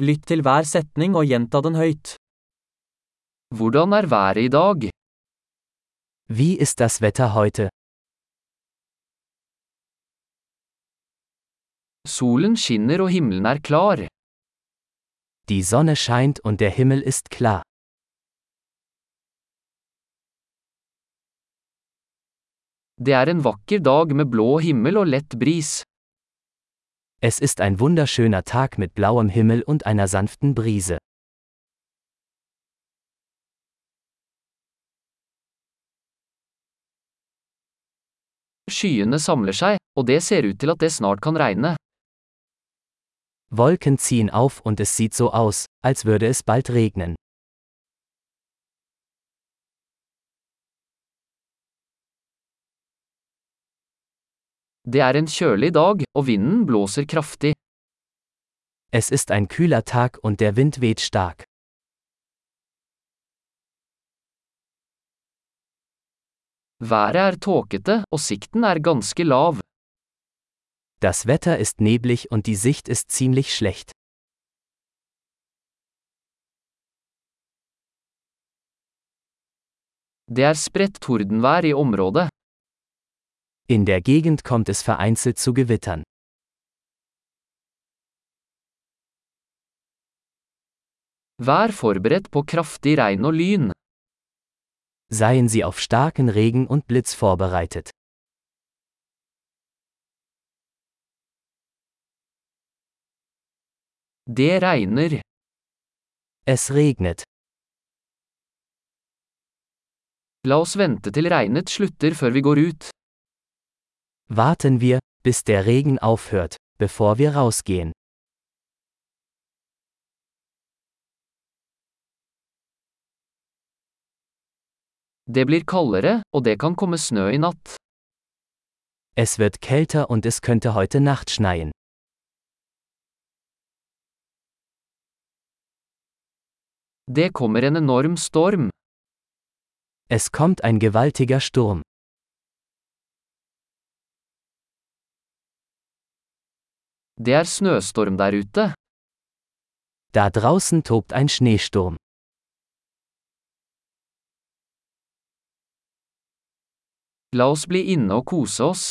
Lytt til hver setning og gjenta den høyt. Hvordan er været i dag? Wie ist das Wetter heute? Solen skinner og himmelen er klar. Die Sonne scheint und der Himmel ist klar. Det er en vakker dag med blå himmel og lett bris. Es ist ein wunderschöner Tag mit blauem Himmel und einer sanften Brise. Skyene samler seg, og det ser ut til at det snart kan regne. Wolken ziehen auf und es sieht so aus, als würde es bald regnen. Det er en kjølig dag, og vinden blåser kraftig. Es ist ein kühler Tag und der Wind weht stark. Været er tåkete, og sikten er ganske lav. Das Wetter ist neblig und die Sicht ist ziemlich schlecht. Det er spredt tordenvær i området. In der Gegend kommt es vereinzelt zu Gewittern. Vær forberedt på kraftig regn og lyn. Seien Sie auf starken Regen und Blitz vorbereitet. Det regner. Es regnet. La oss vente til regnet slutter før vi går ut. Warten wir, bis der Regen aufhört, bevor wir rausgehen. Det blir kaldere, og det kan komme snø i natt. Es wird kälter und es könnte heute Nacht schneien. Det kommer en enorm storm. Es kommt ein gewaltiger Sturm. Det er snøstorm der ute. Da draußen tobt ein Schneesturm. La oss bli inne og kose oss.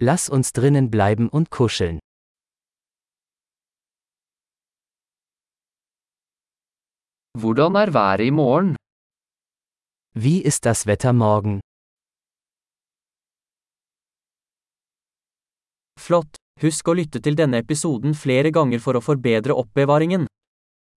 Lass uns drinnen bleiben und kuscheln. Hvordan er været i morgen? Wie ist das Wetter morgen? Flott! Husk å lytte til denne episoden flere ganger for å forbedre oppbevaringen.